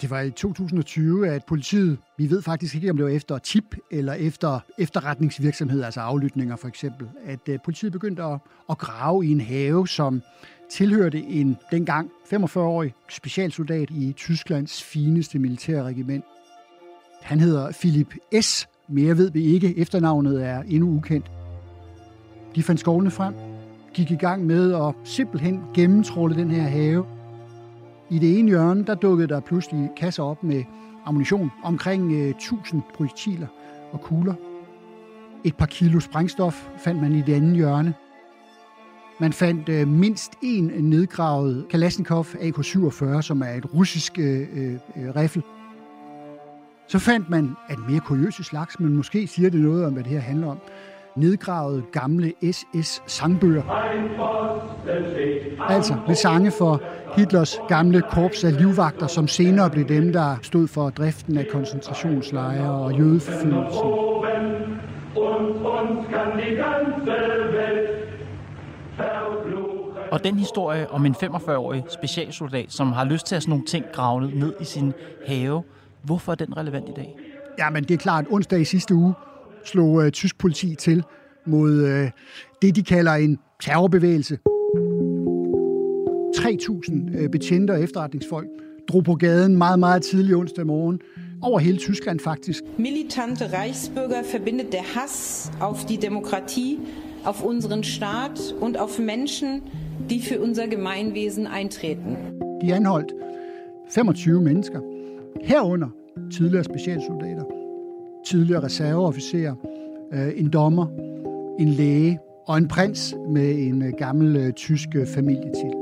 Det var i 2020, at politiet, vi ved faktisk ikke, om det var efter tip eller efter efterretningsvirksomhed, altså aflytninger for eksempel, at øh, politiet begyndte at, at grave i en have, som tilhørte en dengang 45-årig specialsoldat i Tysklands fineste militærregiment. Han hedder Philip S. Mere ved vi ikke. Efternavnet er endnu ukendt. De fandt skovene frem, gik i gang med at simpelthen gennemtråle den her have. I det ene hjørne, der dukkede der pludselig kasser op med ammunition, omkring øh, 1000 projektiler og kugler. Et par kilo sprængstof fandt man i det andet hjørne. Man fandt øh, mindst en nedgravet Kalashnikov AK-47, som er et russisk øh, øh, øh, riffel. Så fandt man at mere kuriøse slags, men måske siger det noget om, hvad det her handler om. Nedgravede gamle SS-sangbøger. Altså med sange for Hitlers gamle korps af livvagter, som senere blev dem, der stod for driften af koncentrationslejre og jødeforfølgelsen. Og den historie om en 45-årig specialsoldat, som har lyst til at sådan nogle ting gravet ned i sin have, hvorfor er den relevant i dag? Ja, men det er klart, onsdag i sidste uge slog uh, tysk politi til mod uh, det, de kalder en terrorbevægelse. 3.000 uh, betjente og efterretningsfolk drog på gaden meget, meget tidlig onsdag morgen. Over hele Tyskland faktisk. Militante Reichsbürger verbindet der Hass auf die Demokratie, auf unseren Staat und auf Menschen, die für unser Gemeinwesen eintreten. De anholdt 25 mennesker, herunder tidligere specialsoldater, tidligere reserveofficer, øh, en dommer, en læge og en prins med en øh, gammel øh, tysk familietitel.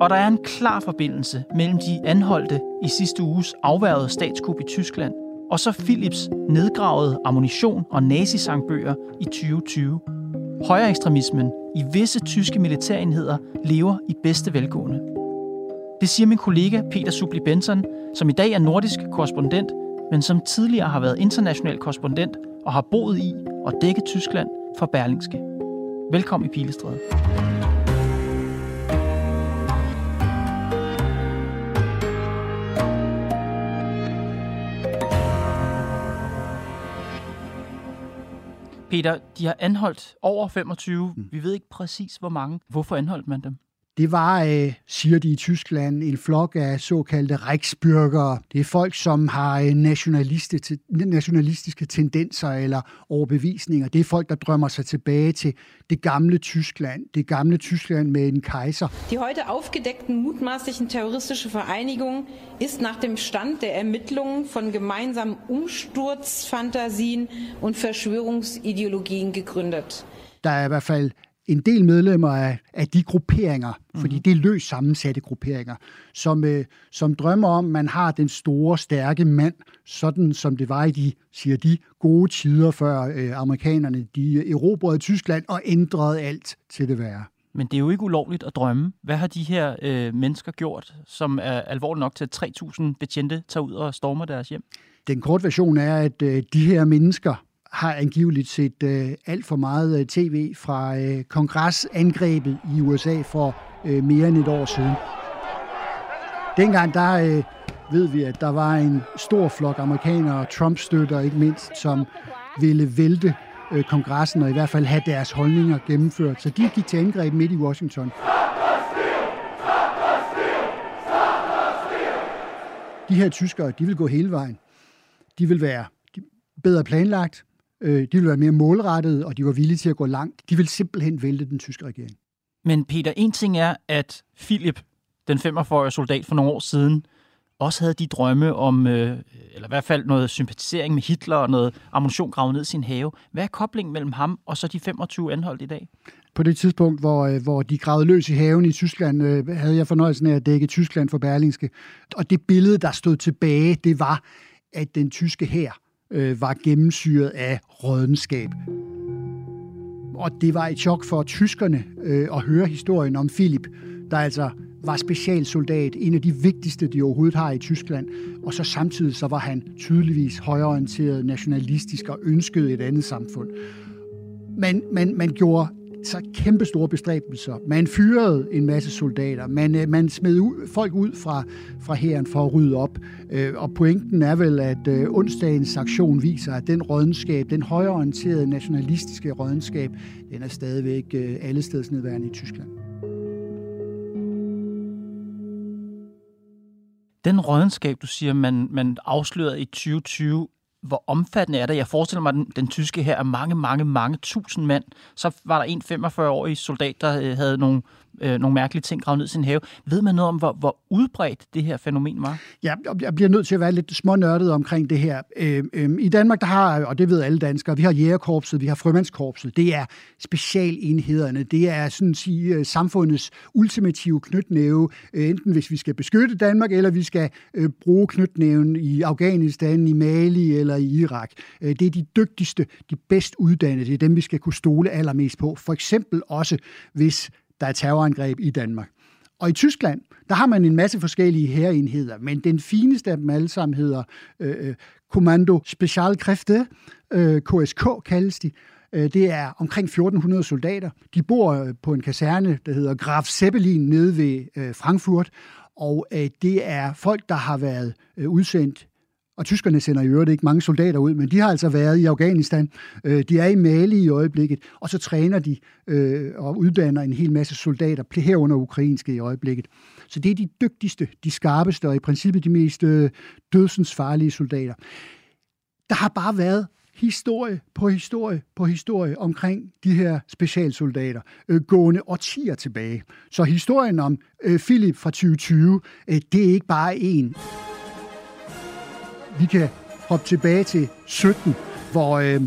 Og der er en klar forbindelse mellem de anholdte i sidste uges afværede statskup i Tyskland og så Philips nedgravede ammunition og nazisangbøger i 2020. Højere ekstremismen i visse tyske militærenheder lever i bedste velgående. Det siger min kollega Peter Subli Benson, som i dag er nordisk korrespondent, men som tidligere har været international korrespondent og har boet i og dækket Tyskland for Berlingske. Velkommen i Pilestræde. Peter, de har anholdt over 25. Mm. Vi ved ikke præcis, hvor mange. Hvorfor anholdt man dem? Det var, øh, siger de i Tyskland, en flok af såkaldte Reichsbürger. Det er folk, som har øh, nationalistiske, nationalistiske tendenser eller overbevisninger. Det er folk, der drømmer sig tilbage til det gamle Tyskland. Det gamle Tyskland med en kejser. Die heute aufgedeckten mutmaßlichen terroristische Vereinigung ist nach dem Stand der Ermittlungen von gemeinsamen Umsturzfantasien und Verschwörungsideologien gegründet. Der er i hvert fald en del medlemmer af, af de grupperinger, mm-hmm. fordi det er løst sammensatte grupperinger, som, øh, som drømmer om, at man har den store, stærke mand, sådan som det var i de, siger de, gode tider, før øh, amerikanerne de erobrede Tyskland og ændrede alt til det værre. Men det er jo ikke ulovligt at drømme. Hvad har de her øh, mennesker gjort, som er alvorligt nok til, at 3.000 betjente tager ud og stormer deres hjem? Den korte version er, at øh, de her mennesker har angiveligt set øh, alt for meget øh, tv fra øh, kongresangrebet i USA for øh, mere end et år siden. Dengang der øh, ved vi, at der var en stor flok amerikanere, Trump-støtter ikke mindst, som ville vælte øh, kongressen og i hvert fald have deres holdninger gennemført. Så de gik til angreb midt i Washington. De her tyskere, de vil gå hele vejen. De vil være bedre planlagt, Øh, de ville være mere målrettede, og de var villige til at gå langt. De ville simpelthen vælte den tyske regering. Men Peter, en ting er, at Philip, den 45-årige soldat for nogle år siden, også havde de drømme om, øh, eller i hvert fald noget sympatisering med Hitler og noget ammunition gravet ned i sin have. Hvad er koblingen mellem ham og så de 25 anholdt i dag? På det tidspunkt, hvor, øh, hvor de gravede løs i haven i Tyskland, øh, havde jeg fornøjelsen af at dække Tyskland for Berlingske. Og det billede, der stod tilbage, det var, at den tyske hær øh, var gennemsyret af rådenskab. Og det var et chok for tyskerne øh, at høre historien om Philip, der altså var specialsoldat, en af de vigtigste, de overhovedet har i Tyskland. Og så samtidig så var han tydeligvis højorienteret, nationalistisk og ønskede et andet samfund. Men man, man gjorde så kæmpe store bestræbelser. Man fyrede en masse soldater. Man, øh, man smed ud, folk ud fra, fra hæren for at rydde op. Øh, og pointen er vel, at øh, onsdagens aktion viser, at den rådenskab, den højorienterede nationalistiske rådenskab, den er stadigvæk øh, allestedsnedværende i Tyskland. Den rådenskab, du siger, man, man afslørede i 2020, hvor omfattende er det? Jeg forestiller mig, at den, den tyske her er mange, mange, mange tusind mand. Så var der en 45-årig soldat, der øh, havde nogle øh, nogle mærkelige ting gravet ned i sin have. Ved man noget om, hvor, hvor udbredt det her fænomen var? Ja, jeg bliver nødt til at være lidt smånørdet omkring det her. Øh, øh, I Danmark, der har, og det ved alle danskere, vi har jægerkorpset, vi har frømandskorpset. Det er specialenhederne. Det er sådan at sige øh, samfundets ultimative knytnæve, øh, enten hvis vi skal beskytte Danmark, eller vi skal øh, bruge knytnæven i Afghanistan, i Mali eller i Irak. Øh, det er de dygtigste, de bedst uddannede. Det er dem, vi skal kunne stole allermest på. For eksempel også, hvis der er terrorangreb i Danmark. Og i Tyskland, der har man en masse forskellige hærenheder, men den fineste af dem alle sammen hedder øh, øh Kommando Specialkræfte, øh, KSK kaldes de. Øh, det er omkring 1400 soldater. De bor øh, på en kaserne, der hedder Graf Zeppelin nede ved øh, Frankfurt, og øh, det er folk, der har været øh, udsendt og tyskerne sender i øvrigt ikke mange soldater ud, men de har altså været i Afghanistan. Øh, de er i Mali i øjeblikket, og så træner de øh, og uddanner en hel masse soldater, herunder ukrainske i øjeblikket. Så det er de dygtigste, de skarpeste og i princippet de mest øh, dødsensfarlige soldater. Der har bare været historie på historie på historie omkring de her specialsoldater, øh, gående årtier tilbage. Så historien om øh, Philip fra 2020, øh, det er ikke bare en vi kan hoppe tilbage til 17, hvor øh,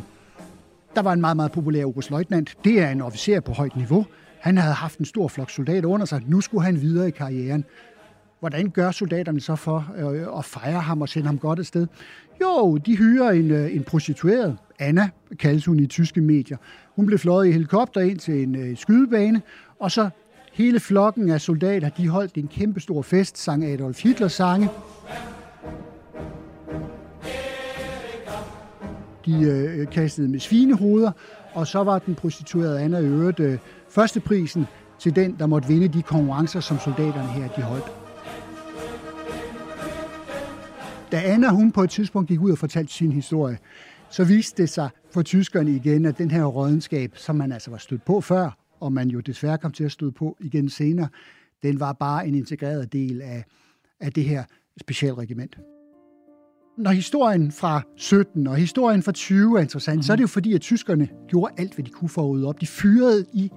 der var en meget, meget populær oberstløjtnant. Det er en officer på højt niveau. Han havde haft en stor flok soldater under sig. Nu skulle han videre i karrieren. Hvordan gør soldaterne så for øh, at fejre ham og sende ham godt afsted? Jo, de hyrer en, øh, en prostitueret. Anna kaldes hun i tyske medier. Hun blev fløjet i helikopter ind til en øh, skydebane, og så hele flokken af soldater, de holdt en kæmpestor fest, sang Adolf Hitlers sange. De øh, kastede med svinehoveder, og så var den prostituerede Anna øvrigt øh, førsteprisen til den, der måtte vinde de konkurrencer, som soldaterne her de holdt. Da Anna hun på et tidspunkt gik ud og fortalte sin historie, så viste det sig for tyskerne igen, at den her rådenskab, som man altså var stødt på før, og man jo desværre kom til at støde på igen senere, den var bare en integreret del af, af det her specialregiment når historien fra 17 og historien fra 20 er interessant, mm-hmm. så er det jo fordi, at tyskerne gjorde alt, hvad de kunne for at rydde op. De fyrede i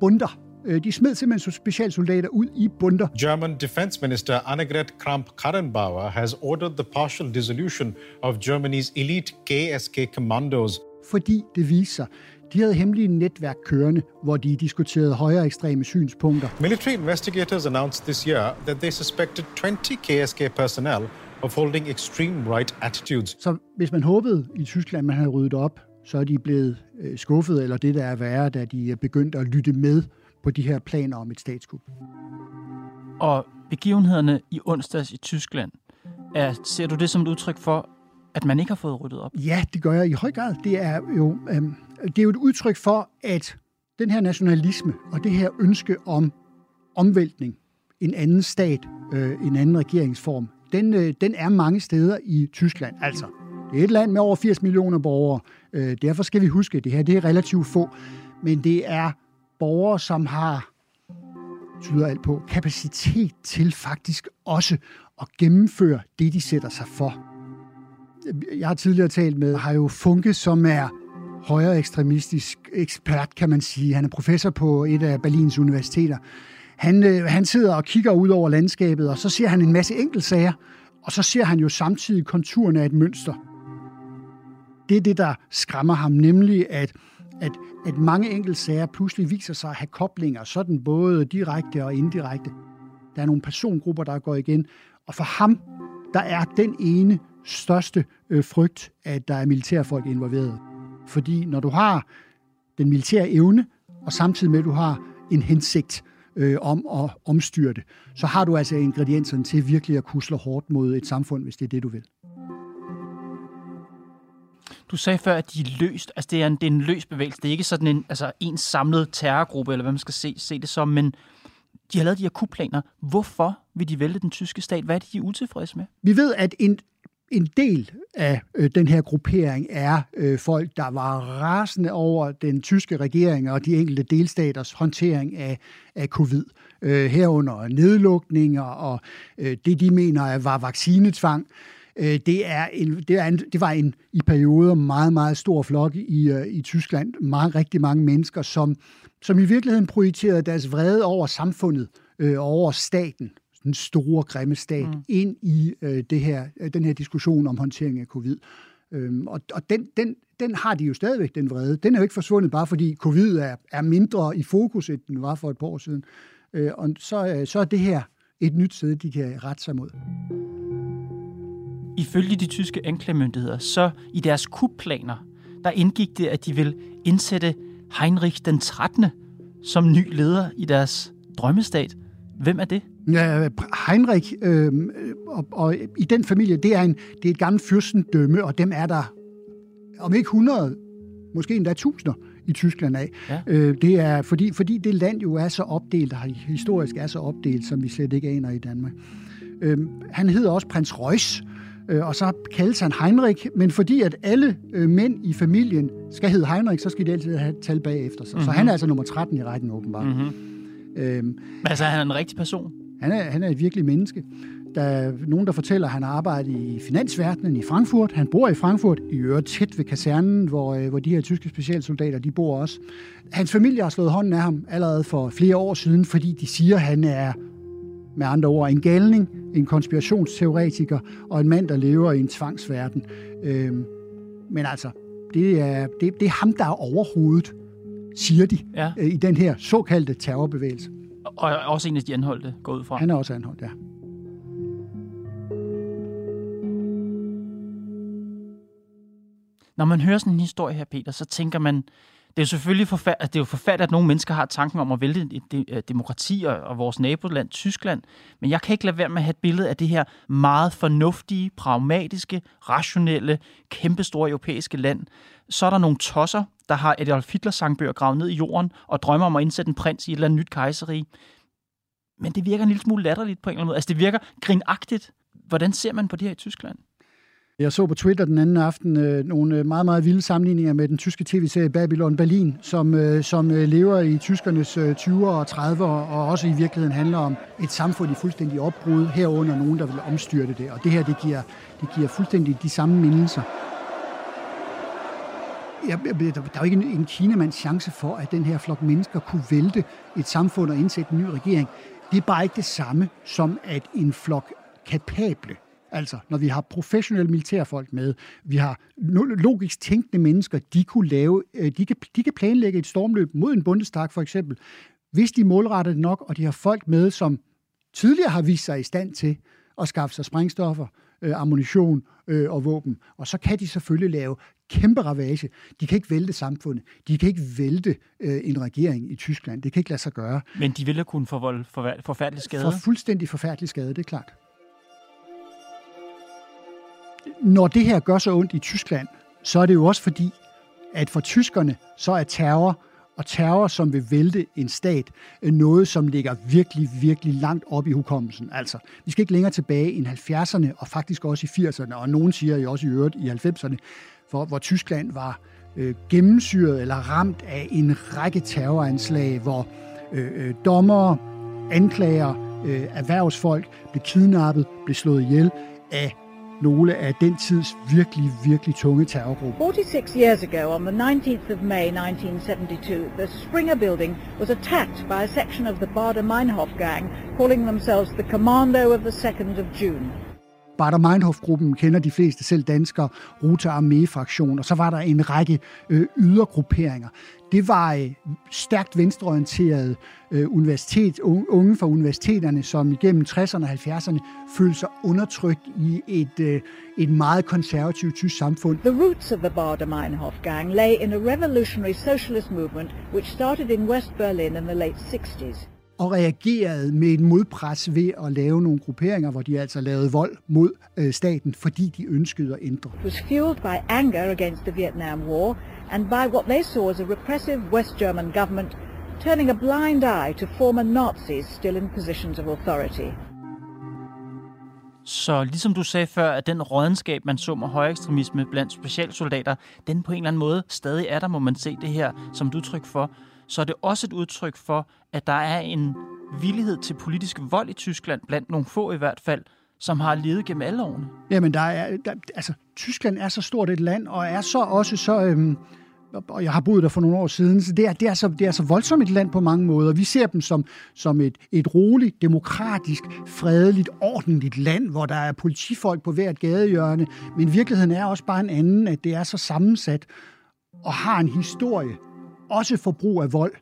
bunder. Øh, de smed simpelthen specialsoldater ud i bunder. German Defense Minister Annegret Kramp-Karrenbauer has ordered the partial dissolution of Germany's elite KSK commandos. Fordi det viser sig, de havde hemmelige netværk kørende, hvor de diskuterede højere ekstreme synspunkter. Military investigators announced this year that they suspected 20 KSK personnel of holding extreme right attitudes. Så hvis man håbede i Tyskland, man havde ryddet op, så er de blevet øh, skuffet, eller det der er værre, da de er begyndt at lytte med på de her planer om et statskup. Og begivenhederne i onsdags i Tyskland, er, ser du det som et udtryk for, at man ikke har fået ryddet op? Ja, det gør jeg i høj grad. Det er jo, øhm, det er jo et udtryk for, at den her nationalisme og det her ønske om omvæltning, en anden stat, øh, en anden regeringsform, den, øh, den er mange steder i Tyskland. Altså, det er et land med over 80 millioner borgere. Øh, derfor skal vi huske, at det her det er relativt få. Men det er borgere, som har, tyder alt på, kapacitet til faktisk også at gennemføre det, de sætter sig for. Jeg har tidligere talt med Hajo Funke, som er højere ekstremistisk ekspert, kan man sige. Han er professor på et af Berlins universiteter. Han, øh, han sidder og kigger ud over landskabet, og så ser han en masse enkeltsager, og så ser han jo samtidig konturen af et mønster. Det er det, der skræmmer ham, nemlig at, at, at mange enkeltsager pludselig viser sig at have koblinger, sådan både direkte og indirekte. Der er nogle persongrupper, der går igen, og for ham, der er den ene største øh, frygt, at der er militærfolk involveret. Fordi når du har den militære evne, og samtidig med, at du har en hensigt øh, om at omstyre det, så har du altså ingredienserne til virkelig at kusle hårdt mod et samfund, hvis det er det, du vil. Du sagde før, at de er løst. Altså, det er en, det er en løs bevægelse. Det er ikke sådan en, altså, en samlet terrorgruppe, eller hvad man skal se, se det som, men de har lavet de her kupplaner. Hvorfor vil de vælge den tyske stat? Hvad er det, de er utilfredse med? Vi ved, at en, en del af øh, den her gruppering er øh, folk, der var rasende over den tyske regering og de enkelte delstaters håndtering af, af covid. Øh, herunder nedlukninger og øh, det, de mener var vaccinetvang. Øh, det, er en, det, er en, det var en i perioder meget, meget stor flok i, øh, i Tyskland. Meget, rigtig mange mennesker, som, som i virkeligheden projicerede deres vrede over samfundet, øh, over staten, den store, grimme stat, mm. ind i øh, det her, den her diskussion om håndtering af covid. Øhm, og og den, den, den har de jo stadigvæk, den vrede. Den er jo ikke forsvundet, bare fordi covid er, er mindre i fokus, end den var for et par år siden. Øh, og så, øh, så er det her et nyt sted, de kan rette sig mod. Ifølge de tyske anklagemyndigheder, så i deres kupplaner, der indgik det, at de vil indsætte Heinrich den 13. som ny leder i deres drømmestat. Hvem er det? Ja, Heinrich øh, og, og i den familie, det er, en, det er et gammelt fyrstendømme, og dem er der om ikke 100, måske endda tusinder i Tyskland af. Ja. Øh, det er fordi, fordi det land jo er så opdelt, og historisk er så opdelt, som vi slet ikke aner i Danmark. Øh, han hedder også prins Reuss, øh, og så kaldes han Heinrich, men fordi at alle øh, mænd i familien skal hedde Heinrich, så skal de altid have et tal bagefter sig. Mm-hmm. Så mhm. han er altså nummer 13 i rækken åbenbart. Mm-hmm. Øhm, altså han er en rigtig person? Han er, han er et virkelig menneske. Der er nogen, der fortæller, at han har arbejdet i finansverdenen i Frankfurt. Han bor i Frankfurt, i øvrigt tæt ved kasernen, hvor, øh, hvor de her tyske specialsoldater, de bor også. Hans familie har slået hånden af ham allerede for flere år siden, fordi de siger, at han er med andre ord en galning, en konspirationsteoretiker og en mand, der lever i en tvangsverden. Øhm, men altså, det er, det, det er ham, der er overhovedet, siger de, ja. øh, i den her såkaldte terrorbevægelse. Og også en af de anholdte går ud fra. Han er også anholdt, ja. Når man hører sådan en historie her, Peter, så tænker man, det er jo selvfølgelig forfærdeligt, at det er jo forfærdeligt, at nogle mennesker har tanken om at vælge et demokrati og, og vores naboland, Tyskland. Men jeg kan ikke lade være med at have et billede af det her meget fornuftige, pragmatiske, rationelle, kæmpestore europæiske land. Så er der nogle tosser, der har Adolf Hitler sangbøger gravet ned i jorden og drømmer om at indsætte en prins i et eller andet nyt kejseri. Men det virker en lille smule latterligt på en eller anden måde. Altså det virker grinagtigt. Hvordan ser man på det her i Tyskland? Jeg så på Twitter den anden aften øh, nogle øh, meget, meget vilde sammenligninger med den tyske tv-serie Babylon Berlin, som, øh, som øh, lever i tyskernes øh, 20'er og 30'er, og også i virkeligheden handler om et samfund i fuldstændig opbrud, herunder nogen, der vil omstyrte det. Og det her, det giver, det giver fuldstændig de samme mindelser. Ja, der er jo ikke en, en kinamands chance for, at den her flok mennesker kunne vælte et samfund og indsætte en ny regering. Det er bare ikke det samme som, at en flok kapable Altså, når vi har professionelle militærfolk med, vi har logisk tænkende mennesker, de kunne lave, øh, de kan, de kan planlægge et stormløb mod en bundestag for eksempel, hvis de målretter det nok, og de har folk med, som tidligere har vist sig i stand til at skaffe sig sprængstoffer, øh, ammunition øh, og våben. Og så kan de selvfølgelig lave kæmpe ravage. De kan ikke vælte samfundet. De kan ikke vælte øh, en regering i Tyskland. Det kan ikke lade sig gøre. Men de ville kunne forvolde forfærdelig skade? For fuldstændig forfærdelig skade, det er klart. når det her gør så ondt i Tyskland, så er det jo også fordi, at for tyskerne, så er terror og terror, som vil vælte en stat, øh, noget, som ligger virkelig, virkelig langt op i hukommelsen. Altså, vi skal ikke længere tilbage end 70'erne, og faktisk også i 80'erne, og nogen siger jo også i øvrigt i 90'erne, hvor, hvor Tyskland var øh, gennemsyret eller ramt af en række terroranslag, hvor øh, øh, dommere, anklager, øh, erhvervsfolk blev kidnappet, blev slået ihjel af nogle af den tids virkelig, virkelig tunge terrorgrupper. 46 years ago, on the 19th of May 1972, the Springer building was attacked by a section of the Bader-Meinhof gang, calling themselves the Commando of the 2nd of June. Bader Meinhof-gruppen kender de fleste selv danskere, Ruta Armee-fraktion, og så var der en række øh, ydergrupperinger. Det var øh, stærkt venstreorienterede øh, universitet, unge fra universiteterne, som igennem 60'erne og 70'erne følte sig undertrykt i et, øh, et meget konservativt tysk samfund. The roots of the Bader Meinhof gang lay in a revolutionary socialist movement which started in West Berlin in the late 60s og reagerede med et modpres ved at lave nogle grupperinger, hvor de altså lavede vold mod øh, staten, fordi de ønskede at ændre. It was fueled by anger against the Vietnam War and by what they saw as a repressive West German government turning a blind eye to former Nazis still in positions of authority. Så ligesom du sagde før, at den rådenskab, man så med højekstremisme blandt specialsoldater, den på en eller anden måde stadig er der, må man se det her som et udtryk for så er det også et udtryk for, at der er en villighed til politisk vold i Tyskland, blandt nogle få i hvert fald, som har levet gennem alle årene. Jamen, der er, der, altså, Tyskland er så stort et land, og er så også så... Øhm, og jeg har boet der for nogle år siden, så det er, det er, så, det er så voldsomt et land på mange måder. Vi ser dem som, som et, et roligt, demokratisk, fredeligt, ordentligt land, hvor der er politifolk på hvert gadehjørne. Men virkeligheden er også bare en anden, at det er så sammensat og har en historie, også forbrug af vold,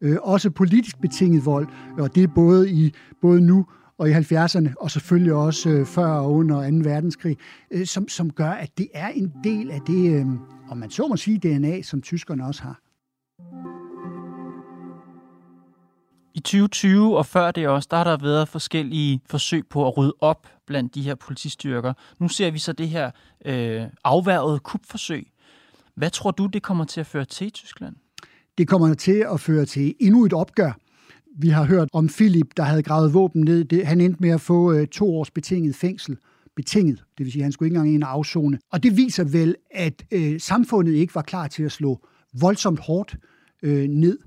øh, også politisk betinget vold, og det er både, i, både nu og i 70'erne, og selvfølgelig også øh, før og under 2. verdenskrig, øh, som, som gør, at det er en del af det, øh, om man så må sige, DNA, som tyskerne også har. I 2020 og før det også, der har der været forskellige forsøg på at rydde op blandt de her politistyrker. Nu ser vi så det her øh, afværget kupforsøg. Hvad tror du, det kommer til at føre til i Tyskland? Det kommer til at føre til endnu et opgør. Vi har hørt om Philip, der havde gravet våben ned. Det, han endte med at få øh, to års betinget fængsel. Betinget, det vil sige, at han skulle ikke engang ind og afzone. Og det viser vel, at øh, samfundet ikke var klar til at slå voldsomt hårdt øh, ned,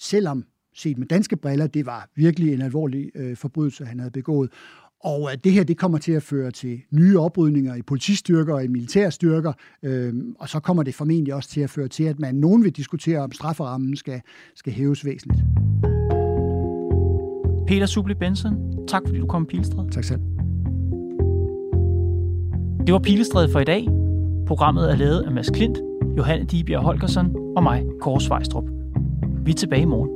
selvom set med danske briller, det var virkelig en alvorlig øh, forbrydelse, han havde begået. Og at det her det kommer til at føre til nye oprydninger i politistyrker og i militærstyrker, øh, og så kommer det formentlig også til at føre til, at man nogen vil diskutere, om strafferammen skal, skal hæves væsentligt. Peter Subli Benson, tak fordi du kom i Pilestræde. Tak selv. Det var Pilestræde for i dag. Programmet er lavet af Mads Klint, Johanne Dibjerg Holgersen og mig, Kåre Svejstrup. Vi er tilbage i morgen.